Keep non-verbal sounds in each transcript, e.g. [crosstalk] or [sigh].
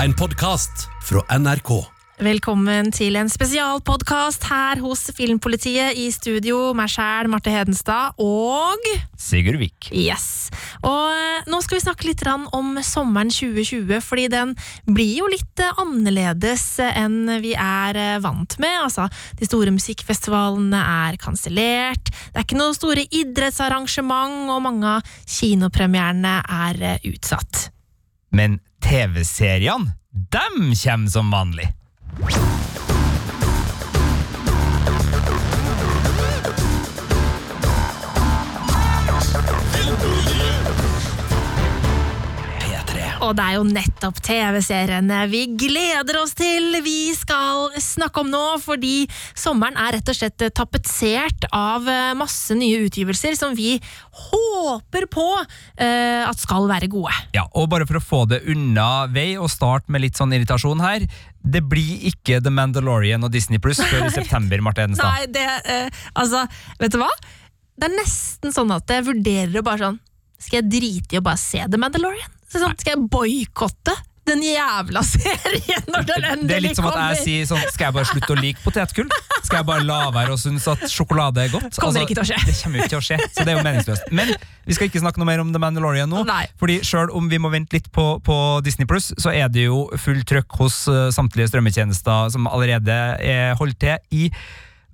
En podkast fra NRK. Velkommen til en spesialpodkast her hos Filmpolitiet i studio. Meg sjæl, Marte Hedenstad, og Sigurd Vik. Yes. Og eh, nå skal vi snakke litt om sommeren 2020, fordi den blir jo litt eh, annerledes enn vi er eh, vant med. Altså, de store musikkfestivalene er kansellert, det er ikke noe store idrettsarrangement, og mange av kinopremierene er eh, utsatt. Men TV-seriene, dem kommer som vanlig. Og det er jo nettopp TV-seriene vi gleder oss til vi skal snakke om nå, fordi sommeren er rett og slett tapetsert av eh, masse nye utgivelser som vi håper på uh, at skal være gode. Ja, og bare for å få det unna vei og starte med litt sånn irritasjon her. Det blir ikke The Mandalorian og Disney Pluss før i [laughs] september, Marte Edenstad. Nei, det uh, Altså, vet du hva? Det er nesten sånn at jeg vurderer å bare sånn Skal jeg drite i å bare se The Mandalorian? Så sånn, skal jeg boikotte den jævla [laughs] serien når den endelig kommer? Det er litt som at jeg sier sånn Skal jeg bare slutte å like potetgull? Skal jeg bare la være å synes at sjokolade er godt? Altså, Kommer ikke til å skje. Det kommer ikke til å skje, så det er jo meningsløst. Men vi skal ikke snakke noe mer om The Mandalorian nå. Nei. Fordi selv om vi må vente litt på, på Disney Pluss, så er det jo full trøkk hos eh, samtlige strømmetjenester som allerede er holdt til i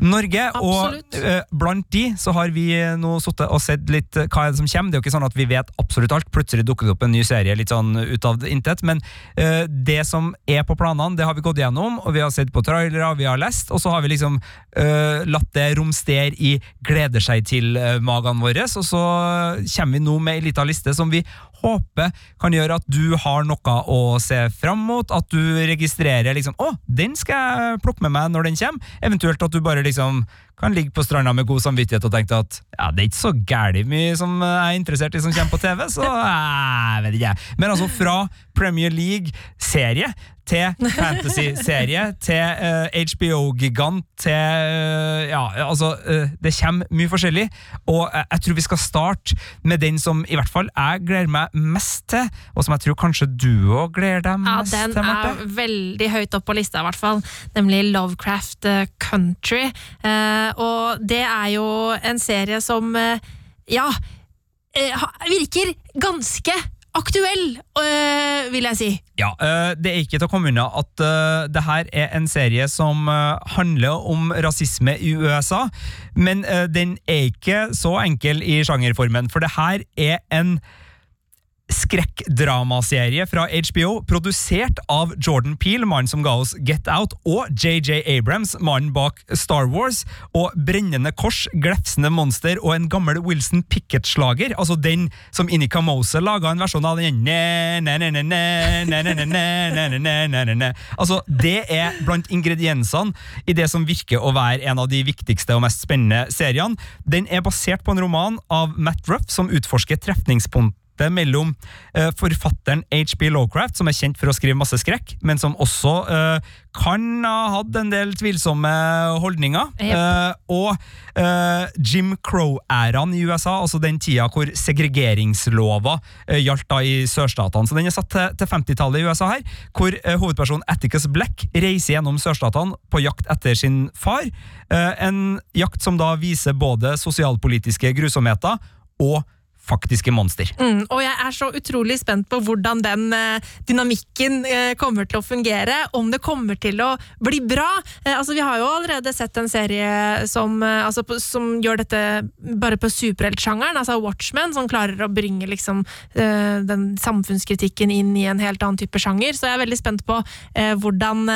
Norge, Absolutt. og uh, blant de så har vi nå sittet og sett litt uh, hva er det som kommer. Det er jo ikke sånn at vi vet absolutt alt. Plutselig dukker det opp en ny serie litt sånn ut av intet. Men uh, det som er på planene, det har vi gått gjennom, og vi har sett på trailere, vi har lest, og så har vi liksom eh, latt det romstere i gleder seg til-magene våre. Og så kommer vi nå med ei lita liste som vi håper kan gjøre at du har noe å se fram mot, at du registrerer liksom Å, den skal jeg plukke med meg når den kommer. Eventuelt at du bare liksom kan ligge på stranda med god samvittighet og tenke at ja, det er ikke så gæli mye som jeg er interessert i som kommer på TV, så jeg [laughs] vet ikke. Men altså fra Premier League-serie til fantasy-serie, til uh, HBO-gigant, til uh, Ja, altså uh, Det kommer mye forskjellig, og jeg, tror vi skal starte med den som i hvert fall jeg gleder meg mest til, og som jeg tror kanskje du òg gleder deg mest Ja, den til, er veldig høyt opp på lista, i hvert fall. Nemlig Lovecraft eh, Country. Eh, og det er jo en serie som eh, ja eh, virker ganske aktuell, eh, vil jeg si. Ja, eh, Det er ikke til å komme unna at eh, det her er en serie som eh, handler om rasisme i USA, men eh, den er ikke så enkel i sjangerformen, for det her er en skrekkdramaserie fra HBO, produsert av Jordan Peel, mannen som ga oss Get Out, og JJ Abrams, mannen bak Star Wars, og brennende kors, glefsende monster og en gammel Wilson Pickett-slager, altså den som Inica Moser laga en versjon av den Altså, det er blant ingrediensene i det som virker å være en av de viktigste og mest spennende seriene. Den er basert på en roman av Matt Ruff som utforsker trefningspunkter trefningspunktet mellom uh, forfatteren H.P. Lowcraft, som er kjent for å skrive masse skrekk, men som også uh, kan ha hatt en del tvilsomme holdninger, yep. eh, og Jim Crow-æraen i USA, altså den tida hvor segregeringslova gjaldt da i sørstatene. Så den er satt til, til 50-tallet i USA her, hvor hovedpersonen Atticus Black reiser gjennom sørstatene på jakt etter sin far. En jakt som da viser både sosialpolitiske grusomheter og faktiske monster. Mm, og jeg er så utrolig spent på hvordan den eh, dynamikken eh, kommer til å fungere. Om det kommer til å bli bra. Eh, altså, vi har jo allerede sett en serie som, eh, altså, som gjør dette bare på superheltsjangeren. Altså Watchmen, som klarer å bringe liksom, eh, den samfunnskritikken inn i en helt annen type sjanger. Så jeg er veldig spent på eh, hvordan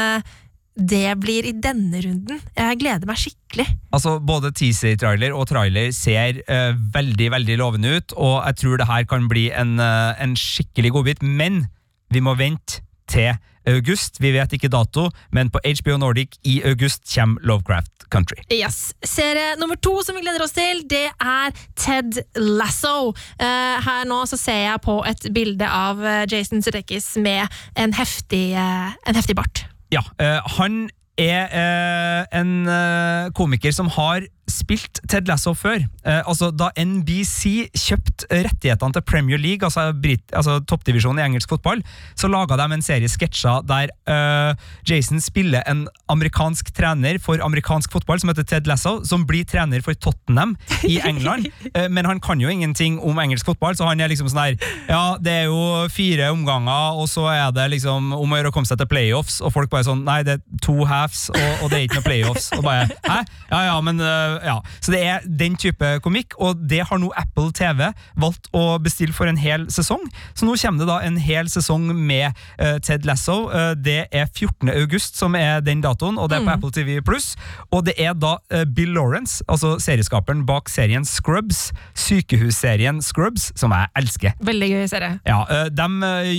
det blir i denne runden. Jeg gleder meg skikkelig. Altså, Både teaser-trailer og trailer ser uh, veldig veldig lovende ut, og jeg tror det her kan bli en, uh, en skikkelig godbit. Men vi må vente til august. Vi vet ikke dato, men på HBO Nordic i august kommer Lovecraft Country. Yes. Serie nummer to som vi gleder oss til, det er Ted Lasso. Uh, her nå så ser jeg på et bilde av Jason Sudeikis med en heftig, uh, en heftig bart. Ja, eh, han er eh, en eh, komiker som har spilt Ted Lasso før. Eh, altså Da NBC kjøpte rettighetene til Premier League, altså, Brit altså toppdivisjonen i engelsk fotball, så laga de en serie sketsjer der eh, Jason spiller en amerikansk trener for amerikansk fotball som heter Ted Lasso, som blir trener for Tottenham i [laughs] England. Eh, men han kan jo ingenting om engelsk fotball, så han er liksom sånn her Ja, det er jo fire omganger, og så er det liksom om å gjøre å komme seg til playoffs, og folk bare sånn Nei, det er to halves, og, og det er ikke noe playoffs. Og bare Hæ? Ja ja, men øh, ja. Så det er den type komikk, og det har nå Apple TV valgt å bestille for en hel sesong. Så nå kommer det da en hel sesong med uh, Ted Lasso. Uh, det er 14. august som er den datoen, og det er på Mm. Apple TV Pluss. Og det er da uh, Bill Lawrence, altså serieskaperen bak serien Scrubs, sykehusserien Scrubs, som jeg elsker. Veldig gøy serie. Ja,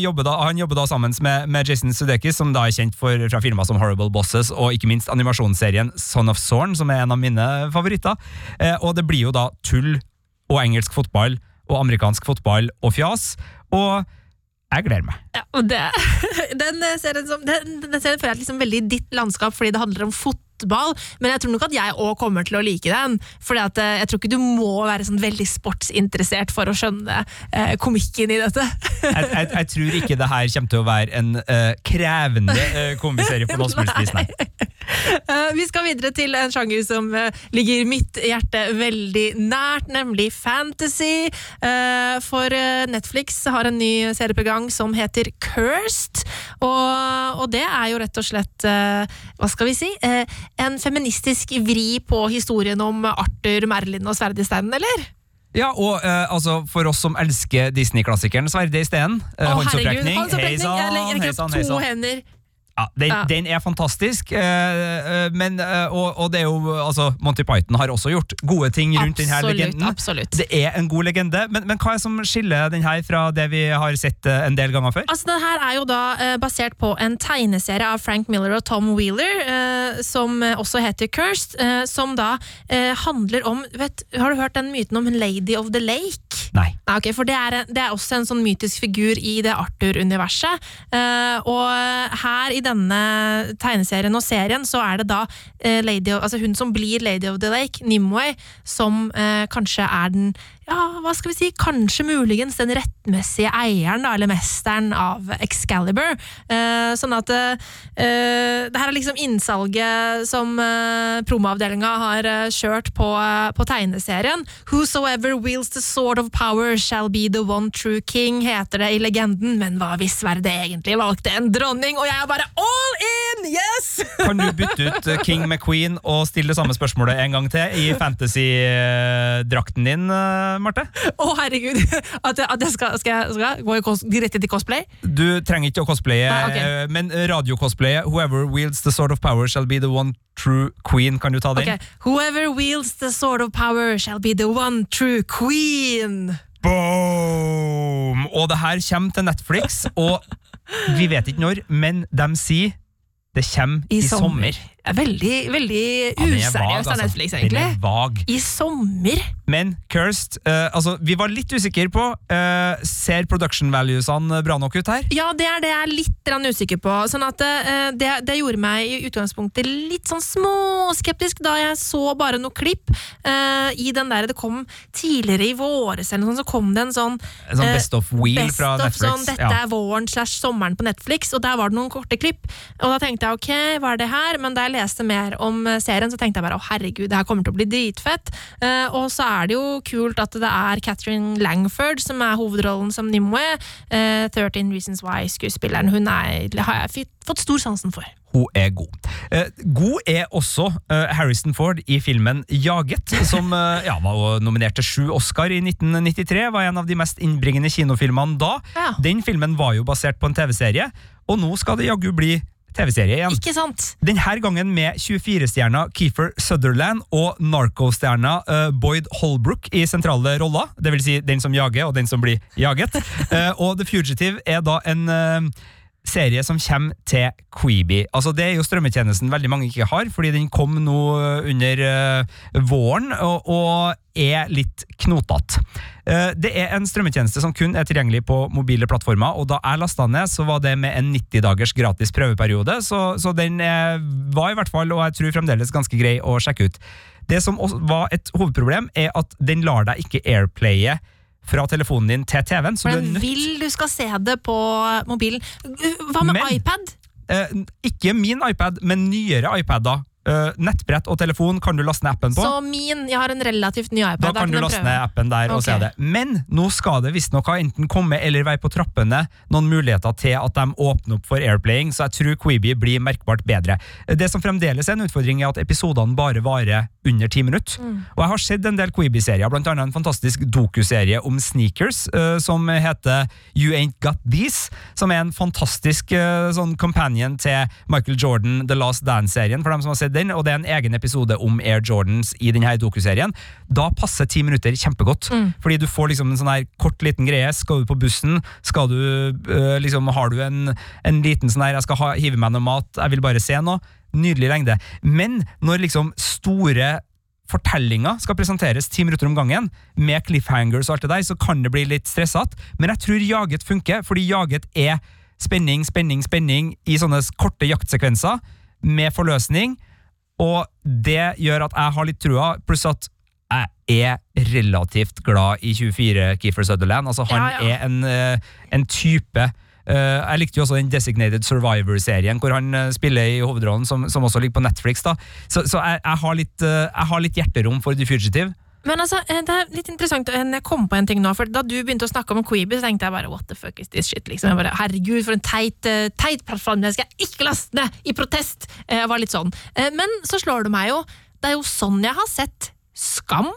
jobber da, Han jobber da sammen med, med Jason Sudeikis, som da er kjent for, fra filmer som Horrible Bosses, og ikke minst animasjonsserien Son of Zorn, som er en av mine favoritter. Eh, og det blir jo da tull og engelsk fotball og amerikansk fotball og fjas. Og jeg gleder meg. Ja, og det, [laughs] den serien, som, den, den serien føler jeg liksom veldig i ditt landskap fordi det handler om fotball, men jeg tror nok at jeg òg kommer til å like den. Fordi at eh, jeg tror ikke du må være sånn veldig sportsinteressert for å skjønne eh, komikken i dette. Jeg, jeg, jeg tror ikke det her kommer til å være en uh, krevende uh, på noe som nei. [laughs] Eh, vi skal videre til en sjanger som eh, ligger mitt hjerte veldig nært, nemlig fantasy. Eh, for Netflix har en ny serie på gang som heter Cursed. Og, det er jo rett og slett, hva skal vi si, en feministisk vri på historien om Arthur, Merlin og Sverdesteinen, eller? Ja, og uh, altså, for oss som elsker Disney-klassikeren Sverde i Uh, Å, herregud, håndsopprekning, Heisan, Jeg legger ikke opp to hender. Ja, den, Ja. den er fantastisk, eh, eh, men, eh, og, og det er jo altså, Monty Python har også gjort gode ting rundt denne legenden. absolutt. Det er en god legende, men, men hva er det som skiller den her fra det vi har sett en del ganger før? Altså, den her er jo da basert på en tegneserie av Frank Miller og Tom Wheeler, som også heter Cursed, som da handler om vet, Har du hørt den myten om Lady of the Lake? Nei. Nei, okay, for det er, det er også en sånn mytisk figur i det Arthur-universet. Og her i denne tegneserien og serien så er det da eh, Lady altså hun som blir Lady of the Lake, Nimway, som eh, kanskje er den ja, hva skal vi si, kanskje muligens den rettmessige eieren, da, eller mesteren av Excalibur. Eh, sånn at eh, det her er liksom innsalget som eh, promoavdelinga har eh, kjørt på, eh, på tegneserien. Whosoever wields the sword of power shall be the one true king, heter det i legenden. Men hva hvis sverdet egentlig valgte en dronning, og jeg er bare all in! Yes! [laughs] Kan du bytte ut eh, King McQueen og stille det samme spørsmålet en gang til i fantasy-drakten din, Marte? Å, herregud! [laughs] At at jeg skal, skal, jeg, skal gå i direkte til cosplay? Du trenger ikke å cosplaye, Nei, ok. eh, men radiocosplaye Whoever wields the sword of power shall be the one true queen. Kan du ta den? Okay. Whoever wields the sword of power shall be the one true queen. Boom! Og det her kommer til Netflix, og vi vet ikke når, men de sier det kommer i, sommer. Ja, Veldig, veldig Ja, er useriøst av altså. Netflix, Den egentlig. er vag. I sommer? Men Cursed uh, altså, Vi var litt usikre på uh, Ser production valuesene bra nok ut her? Ja, det er det jeg er litt usikker på. Sånn at uh, det, det gjorde meg i utgangspunktet litt sånn småskeptisk da jeg så bare noe klipp. I den der Det kom tidligere i våres eller noe sånt, så kom det en sånn En sånn Best of Wheel Best fra of Netflix. sånn, dette ja. er våren slash sommeren på Netflix, og der var det noen korte klipp. Og da tenkte jeg ok, hva er det her? Men da jeg leste mer om eh, serien, så tenkte jeg bare å herregud, det her kommer til å bli dritfett. Eh, og så er det jo kult at det er Catherine Langford som er hovedrollen som Nimue. Eh, 13 Reasons Why-skuespilleren. Hun er, har jeg fått stor sansen for. Hun er god. Eh, god er også eh, Harrison Ford i filmen Jaget, som eh, [laughs] ja, var nominert til sju Oscar i 1993. Var en av de mest innbringende kinofilmene da. Ja. Den filmen var jo basert på en TV-serie, og nå skal det jaggu bli TV-serie igjen. Ikke sant? Denne gangen med 24-stjerna Keefer Sutherland og narco-stjerna eh, Boyd Holbrook i sentrale roller. Det vil si den som jager, og den som blir jaget. uh, [laughs] og The Fugitive er da en eh, serie som kommer til Queeby. Altså Det er jo strømmetjenesten veldig mange ikke har, fordi den kom nå under uh, våren og, og er litt knotete. Eh, det er en strømmetjeneste som kun er tilgjengelig på mobile plattformer, og da jeg lasta ned, så var det med en 90 dagers gratis prøveperiode, så, så den eh, var i hvert fall, og jeg tror fremdeles, ganske grei å sjekke ut. Det som var et hovedproblem, er at den lar deg ikke airplaye fra telefonen din til TV-en. så For du er vil du skal se det på mobilen. Hva med Men- iPad? eh, Ikke min iPad, men nyere iPader. Eh, nettbrett og telefon kan du laste ned appen på. Så min, jeg har en relativt ny iPad. Da da kan du laste ned appen der og se det. Men nå skal det visstnok ha enten komme eller være på trappene noen muligheter til at de åpner opp for airplaying, så jeg tror Queeby blir merkbart bedre. Det som fremdeles er en utfordring, er at episodene bare varer under ti minutter. Mm. Og jeg har sett en del Queeby-serier, blant annet en fantastisk dokuserie om sneakers, uh, som heter You Ain't Got These, som er en fantastisk uh, sånn companion til Michael Jordan The Last Dance-serien, for dem som har sett den, og det er en egen episode om Air Jordans i denne dokuserien. Da passer ti minutter kjempegodt, fordi du får liksom en sånn her kort liten greie. Skal du på bussen? Skal du øh, liksom, Har du en, en liten sånn her Jeg skal ha, hive meg noe mat, jeg vil bare se noe. Nydelig lengde. Men når liksom store fortellinga skal presenteres ti minutter om gangen, med cliffhangers og alt det der, så kan det bli litt stressete. Men jeg tror Jaget funker, fordi Jaget er spenning, spenning, spenning i sånne korte jaktsekvenser med forløsning, og det gjør at jeg har litt trua, pluss at jeg er relativt glad i 24 Keefer Sutherland. Altså, han Ja, ja. er en, eh, en type Uh, jeg likte jo også den Designated Survivor-serien, hvor han uh, spiller i hovedrollen, som, som også ligger på Netflix. da. Så, så jeg, jeg, har litt, uh, jeg har litt hjerterom for The Fugitive. Men altså, eh, det er litt interessant, eh, jeg kom på en ting nå, for da du begynte å snakke om Queeby, så tenkte jeg bare, what the fuck is this shit, liksom. Jeg bare, herregud, for en teit, eh, teit plattform, den skal jeg ikke laste ned i protest! Jeg var litt sånn. Men så slår det meg jo, det er jo sånn jeg har sett Skam,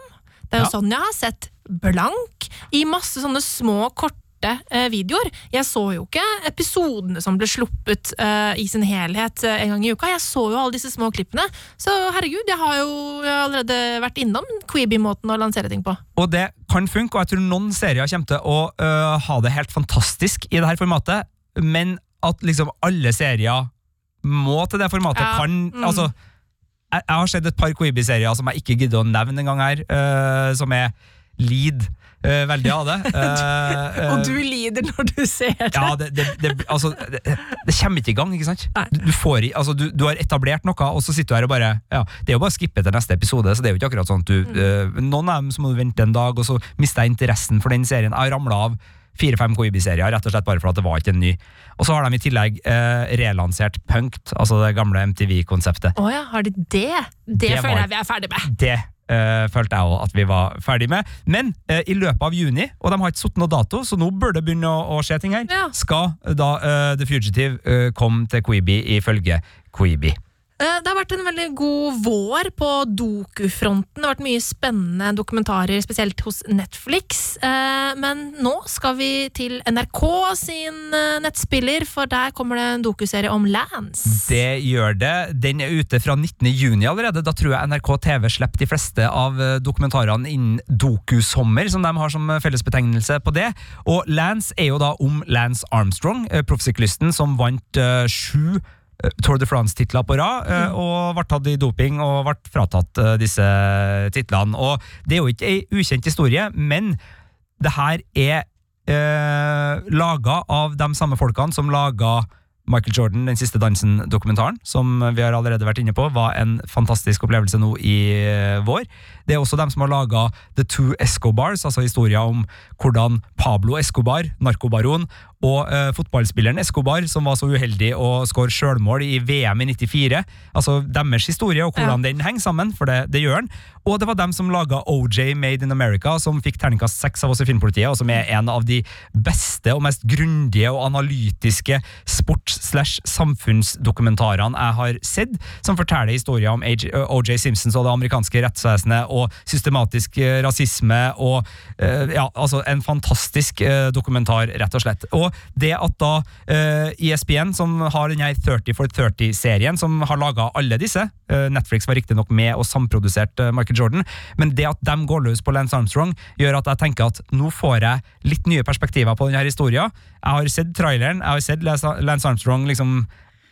det er jo Ja. sånn jeg har sett Blank, i masse sånne små, korte eh, videoer. Jeg så jo ikke episodene som ble sluppet eh, i sin helhet eh, en gang i uka. Jeg så jo alle disse små klippene. Så herregud, jeg har jo jeg har allerede vært innom Queeby-måten å lansere ting på. Og det kan funke, og jeg tror noen serier kommer til å øh, ha det helt fantastisk i det her formatet, men at liksom alle serier må til det formatet. Ja, Kan, mm. altså, jeg, jeg har sett et par Queeby-serier som jeg ikke gidder å nevne en gang her, øh, som er lead uh, veldig av det. Øh, [laughs] Og du lider når du ser det. ja, det, det, det, altså, det, kommer ikke i gang, ikke sant? Du, får, altså, du, du har etablert noe, og så sitter du her og bare ja, Det er jo bare å skippe til neste episode, så det er jo ikke akkurat sånn at du øh, Noen av dem så må du vente en dag, og så mister jeg interessen for den serien. Jeg ramla av fire-fem Koibi-serier, rett og slett bare for at det var ikke en ny. Og så har de i tillegg eh, relansert Punkt, altså det gamle MTV-konseptet. Å ja, har de det? Det, Det føler jeg vi er ferdig med. Det eh, følte jeg òg at vi var ferdig med. Men eh, i løpet av juni, og de har ikke satt noe dato, så nå bør det begynne å, å skje ting her, Ja. skal da eh, The Fugitive eh, komme til Queeby ifølge Quibi. Eh, Det har vært en veldig god vår på dokufronten. Det har vært mye spennende dokumentarer, spesielt hos Netflix. Eh, Men nå skal vi til NRK sin eh, nettspiller, for der kommer det en dokuserie om Lance. Det gjør det. Den er ute fra 19. juni allerede. Da tror jeg NRK TV slipper de fleste av dokumentarene innen dokusommer, som de har som fellesbetegnelse på det. Og Lance er jo da om Lance Armstrong, proffsyklisten som vant sju Tour de France-titler på rad, mm. og ble tatt i doping og ble fratatt eh, disse titlene. Og det er jo ikke ei ukjent historie, men det her er eh, laga av de samme folkene som laga Michael Jordan, Den siste dansen-dokumentaren, som vi har allerede vært inne på, var en fantastisk opplevelse nå i eh, vår. Det er også dem som har laga The Two Escobars, altså historia om hvordan Pablo Escobar, narkobaron, og eh, fotballspilleren Escobar, som var så uheldig å skåre sjølmål i VM i 94. Altså deres historie og hvordan den henger sammen, for det, det gjør den. Og det var dem som laga OJ Made in America, som fikk terningkast seks av oss i Filmpolitiet, og som er en av de beste og mest grundige og analytiske sports-slash-samfunnsdokumentarene jeg har sett, som forteller historier om OJ Simpsons og det amerikanske rettsvesenet, og systematisk eh, rasisme, og eh, ja, altså en fantastisk eh, dokumentar, rett og slett. Og det at da uh, ESPN, som har denne 30 for 30-serien, som har laga alle disse, uh, Netflix var riktignok med og samprodusert uh, Michael Jordan, men det at de går løs på Lance Armstrong, gjør at jeg tenker at nå får jeg litt nye perspektiver på denne historien. Jeg har sett traileren, jeg har sett Lance Armstrong liksom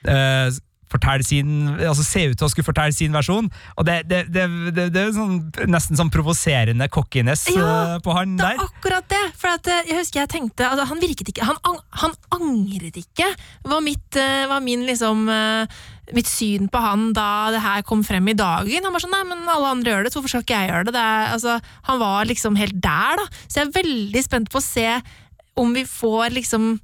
eh, fortelle sin, altså se ut til å skulle fortelle sin versjon, og det, det, det, det, det er sånn, nesten sånn provoserende cockiness Ja, eh, på han Det der. er akkurat det! For at, eh, jeg husker jeg tenkte altså, Han virket ikke Han, han angret ikke, var, mitt, eh, var min liksom mitt syn på han da det her kom frem i dagen. Han var sånn nei, men alle andre gjør det, så hvorfor skal ikke jeg gjøre det? det er, altså, han var liksom helt der, da. Så jeg er veldig spent på å se om vi får liksom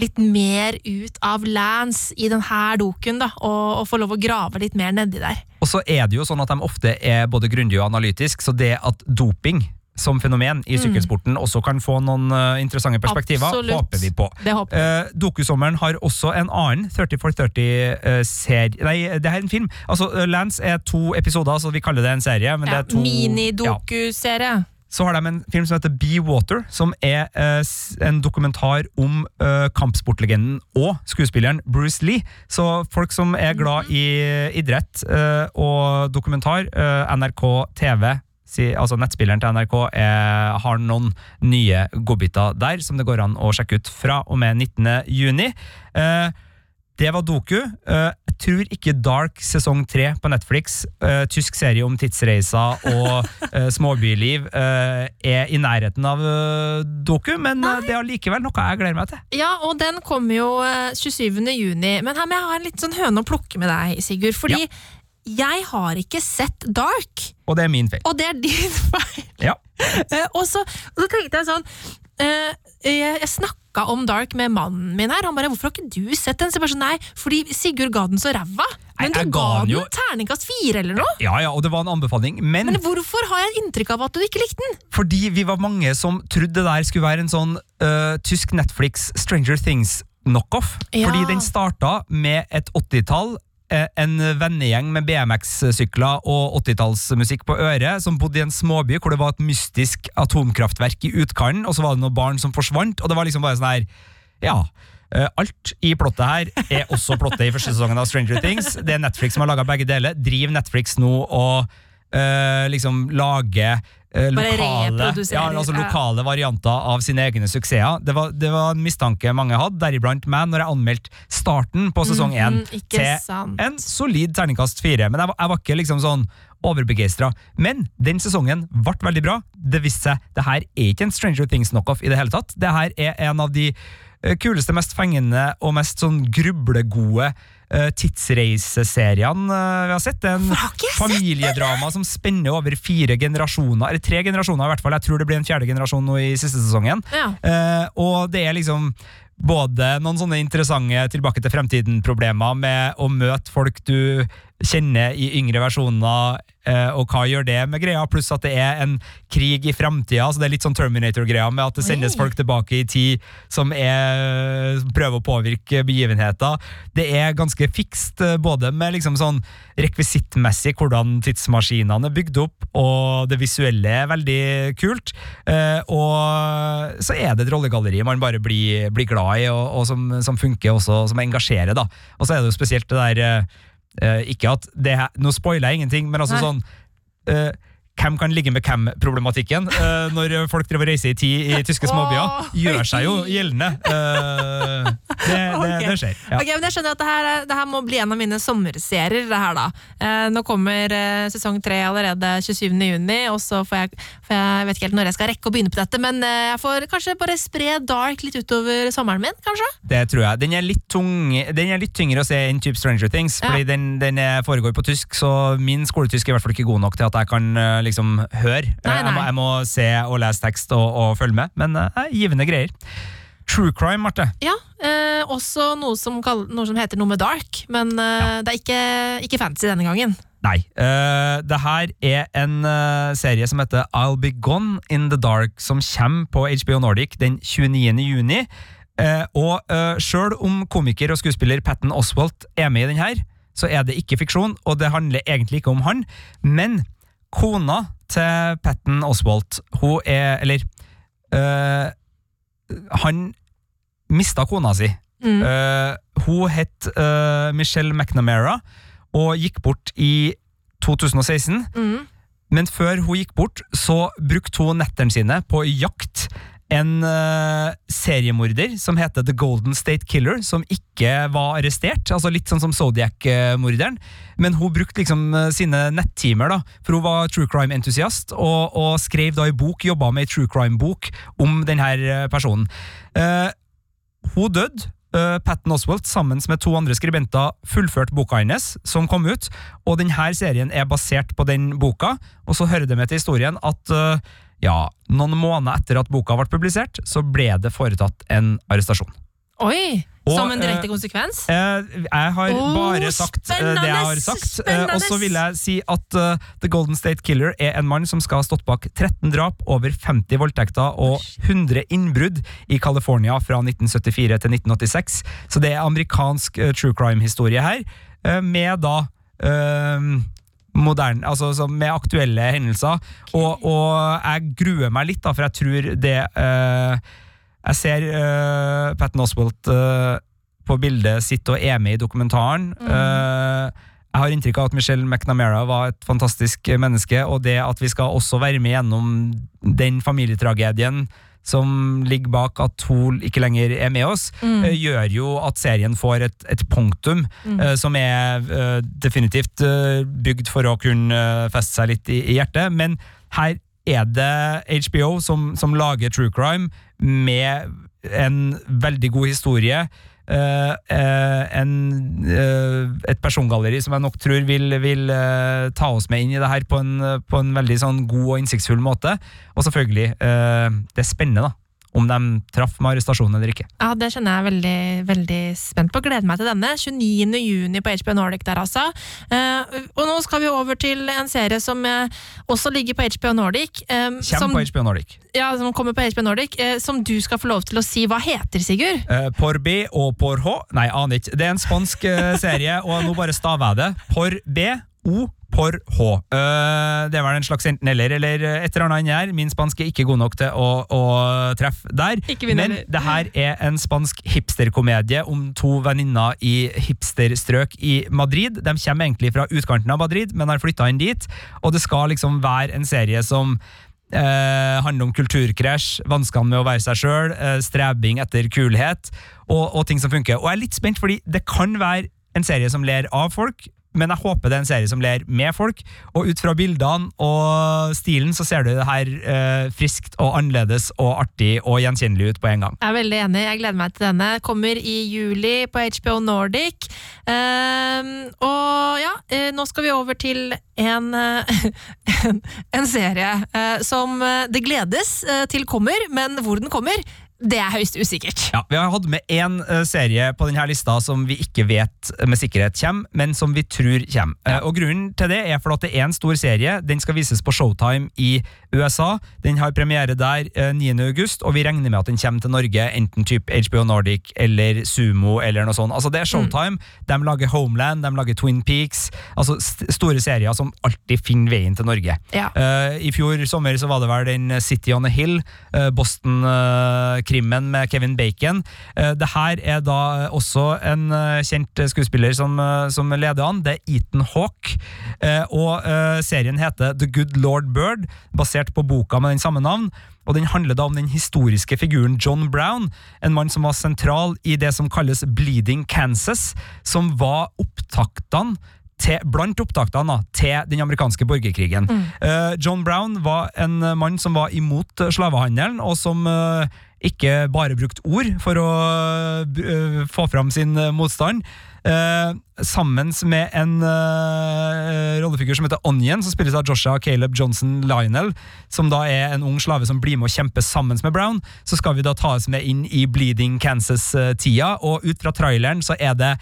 litt mer ut av Lance i denne doken, da, og, og få lov å grave litt mer nedi der. Og så er det jo sånn at de ofte er både grundige og analytisk, så det at doping som fenomen i sykkelsporten også kan få noen uh, interessante perspektiver, Absolutt. håper vi på. Det håper jeg. Uh, Dokusommeren har også en annen 30 for 30-serie Nei, det er en film. Altså, eh, Lance er to episoder, så vi kaller det en serie. Men Ja, det er to Ja. Så har de en film som heter Be Water, som er eh, en dokumentar om eh, kampsportlegenden og skuespilleren Bruce Lee. Så folk som er glad i idrett eh, og dokumentar, eh, NRK TV altså Nettspilleren til NRK er, har noen nye godbiter der som det går an å sjekke ut fra og med 19. juni. Eh, det var Doku. Jeg tror ikke Dark sesong tre på Netflix, uh, tysk serie om tidsreiser og uh, [laughs] småbyliv, uh, er i nærheten av Doku, men det er allikevel noe jeg gleder meg til. Ja, og den kommer jo eh, 27. juni. Men her må jeg ha en litt sånn høne å plukke med deg, Sigurd. Fordi jeg har ikke sett Dark, Og det er min feil. og det er din [laughs] feil. Ja. Og, så, og så tenkte jeg sånn Jeg, jeg snakka om Dark med mannen min her. Han bare 'Hvorfor har ikke du sett den?' Så jeg bare sånn, Nei, fordi Sigurd ga den så ræva. Men du ga den jo- terningkast fire eller noe. ja, ja, og det var en anbefaling, men, Men hvorfor har jeg inntrykk av at du ikke likte den? fordi vi var mange som trodde det der skulle være en sånn uh, tysk Netflix Stranger Things-knockoff. Ja. Fordi den starta med et 80-tall, eh, en vennegjeng med BMX-sykler og 80-tallsmusikk på øret, som bodde i en småby hvor det var et mystisk atomkraftverk i utkanten, og så var det noen barn som forsvant, og det var liksom bare sånn her Ja. eh, Alt i plottet her er også plottet i første sesongen av Stranger Things. Det er Netflix som har laga begge deler. Driver Netflix nå og eh, liksom eh, Bare lokale, ja, altså lokale varianter av sine egne suksesser. Det var, det var en mistanke mange hadde, deriblant meg, når jeg anmeldte starten på sesong én mm, til sant. en solid terningkast fire. Men jeg, var- jeg var ikke liksom sånn overbegeistra. Men den sesongen ble veldig bra. Det viste seg det her er ikke en Stranger Things-knockoff i det hele tatt. Det her er en av de eh, kuleste, mest fengende og mest sånn grublegode uh, tidsreiseseriene eh, vi har sett. Det er en familiedrama som spenner over fire generasjoner, eller tre generasjoner i hvert fall. Jeg tror det blir en fjerde generasjon nå i siste sesongen. Ja. Eh, og det er liksom både noen sånne interessante tilbake til fremtiden-problemer med å møte folk du kjenner i yngre versjoner, eh, og hva gjør det med greia, pluss at det er en krig i fremtida, så det er litt sånn Terminator-greia med at det sendes Oi. folk tilbake i tid som er, prøver å påvirke begivenheter. Det er ganske fikst, eh, både med liksom sånn rekvisittmessig hvordan tidsmaskinene er bygd opp, og det visuelle er veldig kult. Eh, og så er det et rollegalleri man bare blir, blir glad i, og, og som, som funker også, som engasjerer. da. Og så er det jo spesielt det der eh, eh, Ikke at det her, Nå spoiler jeg ingenting, men altså Nei. sånn eh, hvem kan ligge med hvem-problematikken eh, når folk driver reiser i tid i tyske småbyer, gjør seg jo gjeldende. Eh, det, [laughs] det, Ok. det skjer. Ja. Ok, men jeg skjønner at det her, er- det her må bli en av mine sommerserier. det her da. Eh, nå kommer eh, sesong tre allerede 27. juni, og så får jeg, får jeg vet ikke helt når jeg skal rekke å begynne på dette, men eh, jeg får kanskje bare spre Dark litt utover sommeren min, kanskje? Det tror jeg. Den er litt, tung, den er litt tyngre å se enn type Stranger Things, Ja. fordi den, den foregår på tysk, så min skoletysk er i hvert fall ikke god nok til at jeg kan eh, liksom høre. Nei, nei. Jeg, må, jeg må se og lese tekst og, og følge med, men eh, givende greier. True crime, Marte. Ja, eh, også noe som, kall- noe som heter noe med Dark, men eh, det er ikke, ikke fantasy denne gangen. Nei. eh, det her er en eh, serie som heter I'll Be Gone in the Dark, som kommer på HBO Nordic den 29. juni. Eh, og eh, sjøl om komiker og skuespiller Patten Oswalt er med i den her, så er det ikke fiksjon, og det handler egentlig ikke om han. Men kona til Patten Oswalt, hun er Eller eh, Han mista kona si. Mm. Uh, hun het uh, Michelle McNamara og gikk bort i 2016. Mm. Men før hun gikk bort, så brukte hun nettene sine på jakt en uh, seriemorder som heter The Golden State Killer, som ikke var arrestert. altså Litt sånn som Zodiac-morderen. Men hun brukte liksom uh, sine nettimer, da, for hun var true crime-entusiast, og, og skrev da i bok, jobba med ei true crime-bok om denne personen. Uh, hun døde Patton Oswalt sammen med to andre skribenter fullført boka hennes, som kom ut. Og denne serien er basert på den boka. Og så hører det med til historien at ja, noen måneder etter at boka ble publisert, så ble det foretatt en arrestasjon. Oi! Og, som en direkte eh, konsekvens? Eh, jeg har oh, bare sagt eh, det jeg har sagt. Eh, og så vil jeg si at uh, The Golden State Killer er en mann som skal ha stått bak 13 drap, over 50 voldtekter og 100 innbrudd i California fra 1974 til 1986. Så det er amerikansk uh, true crime-historie her, uh, med da moderne, altså så med aktuelle hendelser. Og, og jeg gruer meg litt, da, for jeg tror det uh, Jeg ser uh, Patten Oswalt uh, på bildet sitt og er med i dokumentaren. Eh, jeg har inntrykk av at Michelle McNamara var et fantastisk menneske, og det at vi skal også være med gjennom den familietragedien som ligger bak at Hol ikke lenger er med oss, eh, gjør jo at serien får et, et punktum eh, som er uh, definitivt uh, bygd for å kunne feste seg litt i, i hjertet. Men her er det HBO som, som lager true crime med en veldig god historie. Uh, uh, en, uh, et persongalleri som jeg nok tror vil, vil ta oss med inn i det her på en, på en veldig sånn god og innsiktsfull måte. Og selvfølgelig, det er spennende da, om de traff med arrestasjonen eller ikke. Ja, Det kjenner jeg veldig, veldig spent på. Gleder meg til denne. 29. juni på HBO Nordic der, altså. Eh, og nå skal vi over til en serie som eh, også ligger på HBO Nordic. eh, som, på HBO Nordic. Ja, som kommer på HBO Nordic. eh, som du skal få lov til å si hva heter, Sigurd? Eh, por B og por H Nei, aner ikke. Det er en spansk eh, serie, og nå bare staver jeg det. Por B, O, por H. Uh, det er vel en slags enten-eller, eller et eller annet her. Min spansk er ikke god nok til å, å treffe der. Ikke Men det her er en spansk hipsterkomedie om to venninner i hipsterstrøk i Madrid. De kommer egentlig fra utkanten av Madrid, men har flytta inn dit. Og det skal liksom være en serie som eh, handler om kulturkrasj, vanskene med å være seg sjøl, eh, strebing etter kulhet, og, og ting som funker. Og jeg er litt spent, fordi det kan være en serie som ler av folk, men jeg håper det er en serie som ler med folk. Og ut fra bildene og stilen så ser du det her eh, friskt og annerledes og artig og gjenkjennelig ut på en gang. Jeg er veldig enig. Jeg gleder meg til denne. Kommer i juli på HBO Nordic. Ehm, og ja, uh, nå skal vi over til en, uh, [laughs] en, en serie eh, som det gledes til kommer, men hvor den kommer, det er høyst usikkert. Ja, Vi har hatt med én eh, serie på denne lista som vi ikke vet med sikkerhet kommer, men som vi tror kommer. Eh, og Grunnen til det er for at det er en stor serie. Den skal vises på Showtime i USA. Den har premiere der eh, 9. august, og vi regner med at den kommer til Norge enten typ HBO Nordic eller Sumo eller noe sånt. Altså Det er Showtime. De lager Homeland, de lager Twin Peaks. Altså st store serier som alltid finner veien til Norge. Ja. Uh, I fjor sommer så var det vel den City on a Hill, uh, Boston-krimmen med Kevin Bacon. Uh, det her er da også en eh, kjent skuespiller som, eh, som leder an. Det er Ethan Hawke. Eh, og eh, serien heter The Good Lord Bird, basert på boka med den samme navn. Og Den handler da om den historiske figuren John Brown, en mann som var sentral i det som kalles Bleeding Kansas, som var opptaktene til, blant opptaktene til den amerikanske borgerkrigen. Eh, John Brown var en eh, mann som var imot eh, slavehandelen, og som eh, ikke bare brukte ord for å eh, få fram sin eh, motstand. Eh, sammen med en eh, rollefigur som heter Onion, som spilles av Joshua Caleb Johnson Lionel, som da er en ung slave som blir med å kjempe sammen med Brown, så skal vi da ta oss med inn i Bleeding Kansas-tida, og ut fra traileren så er det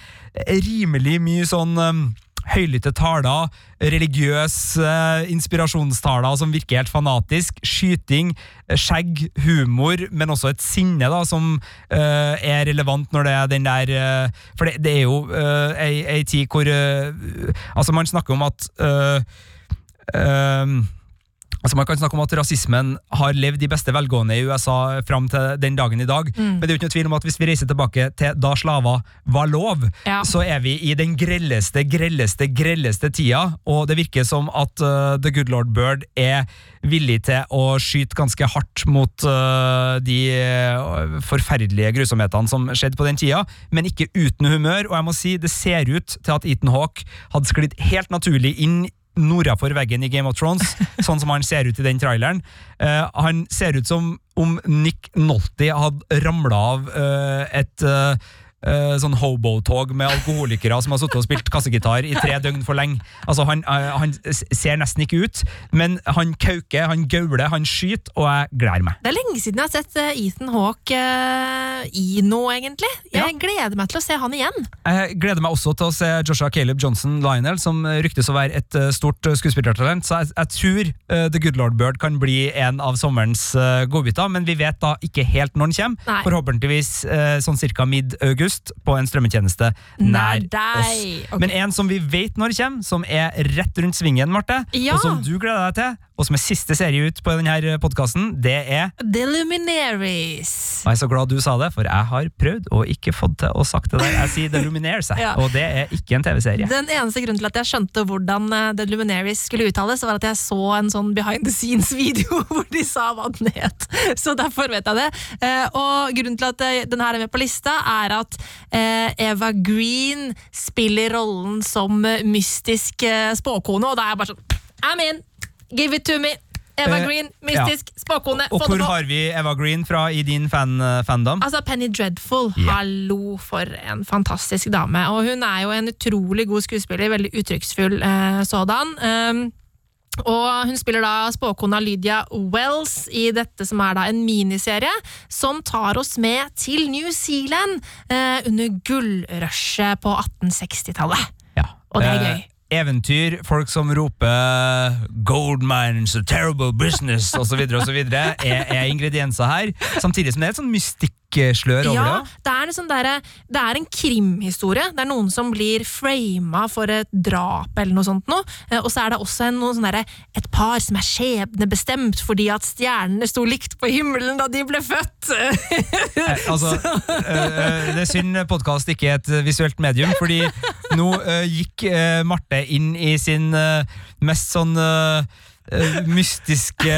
rimelig mye sånn eh, høylytte taler, religiøse inspirasjonstaler som virker helt fanatisk, skyting, skjegg, humor, men også et sinne da, som uh, er relevant når det er den der uh, For det, det er jo uh, ei, ei tid hvor uh, Altså, man snakker om at uh, Altså Man kan snakke om at rasismen har levd i beste velgående i USA fram til den dagen i dag, men det er jo ikke noe tvil om at hvis vi reiser tilbake til da slaver var lov, Ja. så er vi i den grelleste, grelleste, grelleste tida, og det virker som at uh, The Good Lord Bird er villig til å skyte ganske hardt mot uh, de uh, forferdelige grusomhetene som skjedde på den tida, men ikke uten humør, og jeg må si det ser ut til at Ethan Hawke hadde sklidd helt naturlig inn nordafor veggen i Game of Thrones, [laughs] sånn som han ser ut i den traileren. Uh, han ser ut som om Nick Nolte hadde ramla av uh, et eh, eh, sånn hobo-tog med alkoholikere som har sittet og spilt kassegitar i tre døgn for lenge. Altså, han, uh, han ser nesten ikke ut, men han kauker, han gauler, han skyter, og jeg gleder meg. Det er lenge siden jeg har sett eh, Ethan Hawke uh, i noe, egentlig. Jeg gleder meg til å se han igjen. Jeg gleder meg også til å se Joshua Caleb Johnson Lionel, som ryktes å være et stort skuespillertalent. Så jeg, jeg tror The Good Lord Bird kan bli en av sommerens godbiter, men vi vet da ikke helt når den kommer. Nei. Forhåpentligvis sånn cirka mid-august på en strømmetjeneste nær oss. Okay. Men en som vi vet når kommer, som er rett rundt svingen, Marte, Ja. og som du gleder deg til, og som er siste serie ut på denne podkasten, det er The Luminaries. og Jeg er så glad du sa det, for jeg har prøvd og ikke fått til å sagt det der. Jeg sier The [laughs] Luminaires, jeg, Ja. og det er ikke en TV-serie. Den eneste grunnen til at jeg skjønte hvordan eh, The Luminaries skulle uttales, var at jeg så en sånn behind the scenes-video [laughs] hvor de sa hva den het. [laughs] Så derfor vet jeg det. Eh, Og grunnen til at eh, den her er med på lista, er at Eva Green spiller rollen som mystisk spåkone, og da er jeg bare sånn I'm in! Give it to me! Eva Eh, Green, mystisk spåkone, Og og hvor har vi Eva Green fra i din fan, fandom? Altså Penny Dreadful, Yeah. hallo for en fantastisk dame. Og hun er jo en utrolig god skuespiller, veldig uttrykksfull eh, sådan. Um, og hun spiller da spåkona Lydia Wells i dette som er da en miniserie, som tar oss med til New Zealand eh, under gullrushet på 1860-tallet. Ja. Og det er Eh, gøy. Eventyr, folk som roper 'gold mines, a terrible business' osv., er, er ingredienser her. Samtidig som det er et sånn mystikkslør over Ja, det. det er, sånn derre- det er en krimhistorie. Det er noen som blir frama for et drap eller noe sånt noe. Eh, Og så er det også en, sånn et par som er skjebnebestemt fordi at stjernene sto likt på himmelen da de ble født. [laughs] Eh, altså, eh, det er synd podkast ikke er et visuelt medium, fordi nå gikk Marte inn i sin mest sånn mystiske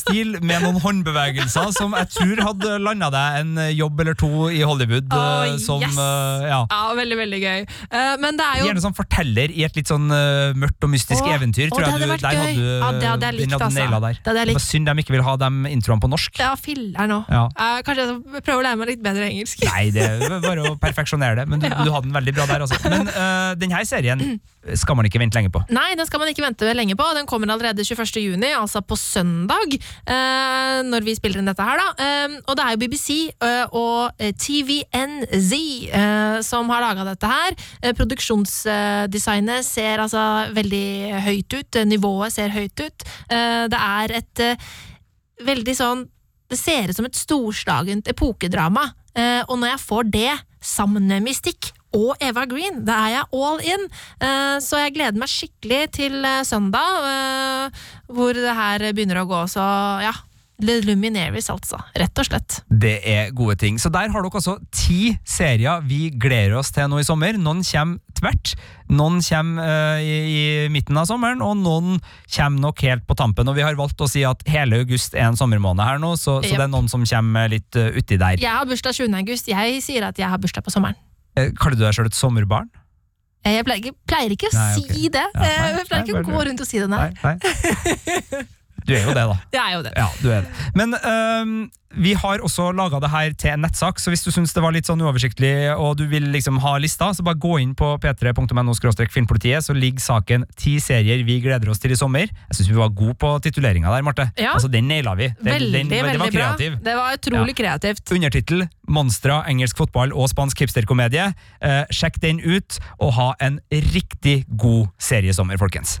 stil med noen håndbevegelser som jeg tror hadde landa deg en jobb eller to i Hollywood. Oh, som, yes! eh, ja. Ja, veldig, veldig gøy. Eh, Men det er jo Gjerne som forteller i et litt sånn eh, mørkt og mystisk oh, eventyr. Oh, tror det hadde du, vært gøy. du Ja, det hadde jeg likt, altså. der. Det Det var synd de ikke vil ha de introene på norsk. Ja, filler'n òg. Ja. Kanskje jeg prøver å lære meg litt bedre engelsk. Nei, det er bare å perfeksjonere det, men du, [laughs] du hadde den veldig bra der. Altså. Men uh, denne serien skal man ikke vente lenge på. Nei, den skal man ikke vente lenge på. Den kommer allerede 21. juni, altså på søndag, eh, når vi spiller inn dette her, da. Eh, og det er jo BBC eh, og TVNZ som har laga dette her. Produksjonsdesignet ser altså veldig høyt ut. Nivået ser høyt ut. Det er et veldig sånn Det ser ut som et storslagent epokedrama. Og når jeg får det sammen med mystikk og Eva Green, da er jeg all in. Eh, så jeg gleder meg skikkelig til eh, søndag, eh, hvor det her begynner å gå. Så ja, The Luminaries, altså. Rett og slett. Det er gode ting. Så der har dere altså ti serier vi gleder oss til nå i sommer. Noen kommer tvert, noen kommer uh, i, i midten av sommeren, og noen kommer nok helt på tampen. Og vi har valgt å si at hele august er en sommermåned her nå, så, så det er noen som kommer litt uh, uti der. Jeg har bursdag 20. august. Jeg sier at jeg har bursdag på sommeren. Eh, Kaller du deg sjøl et sommerbarn? Eh, Jeg pleier ikke, pleier ikke å Nei, si det. Ja, nei, jeg pleier nei, ikke å gå rundt og si det, nei. nei. [laughs] Du er jo det, da. [laughs] Jeg er jo det. Ja, du er det. Men um, vi har også laga det her til en nettsak, så hvis du syns det var litt sånn uoversiktlig og du vil liksom ha lista, så bare gå inn på p3.no filmpolitiet, så ligger saken ti serier vi gleder oss til i sommer. Jeg syns vi var gode på tituleringa der, Marte. Ja. Altså, Den naila vi. Den, Veldig, den, den, veldig var kreativ. bra. Det var utrolig kreativt. Undertittel 'Monstra, engelsk fotball og spansk hipsterkomedie'. Eh, sjekk den ut, og ha en riktig god seriesommer, folkens.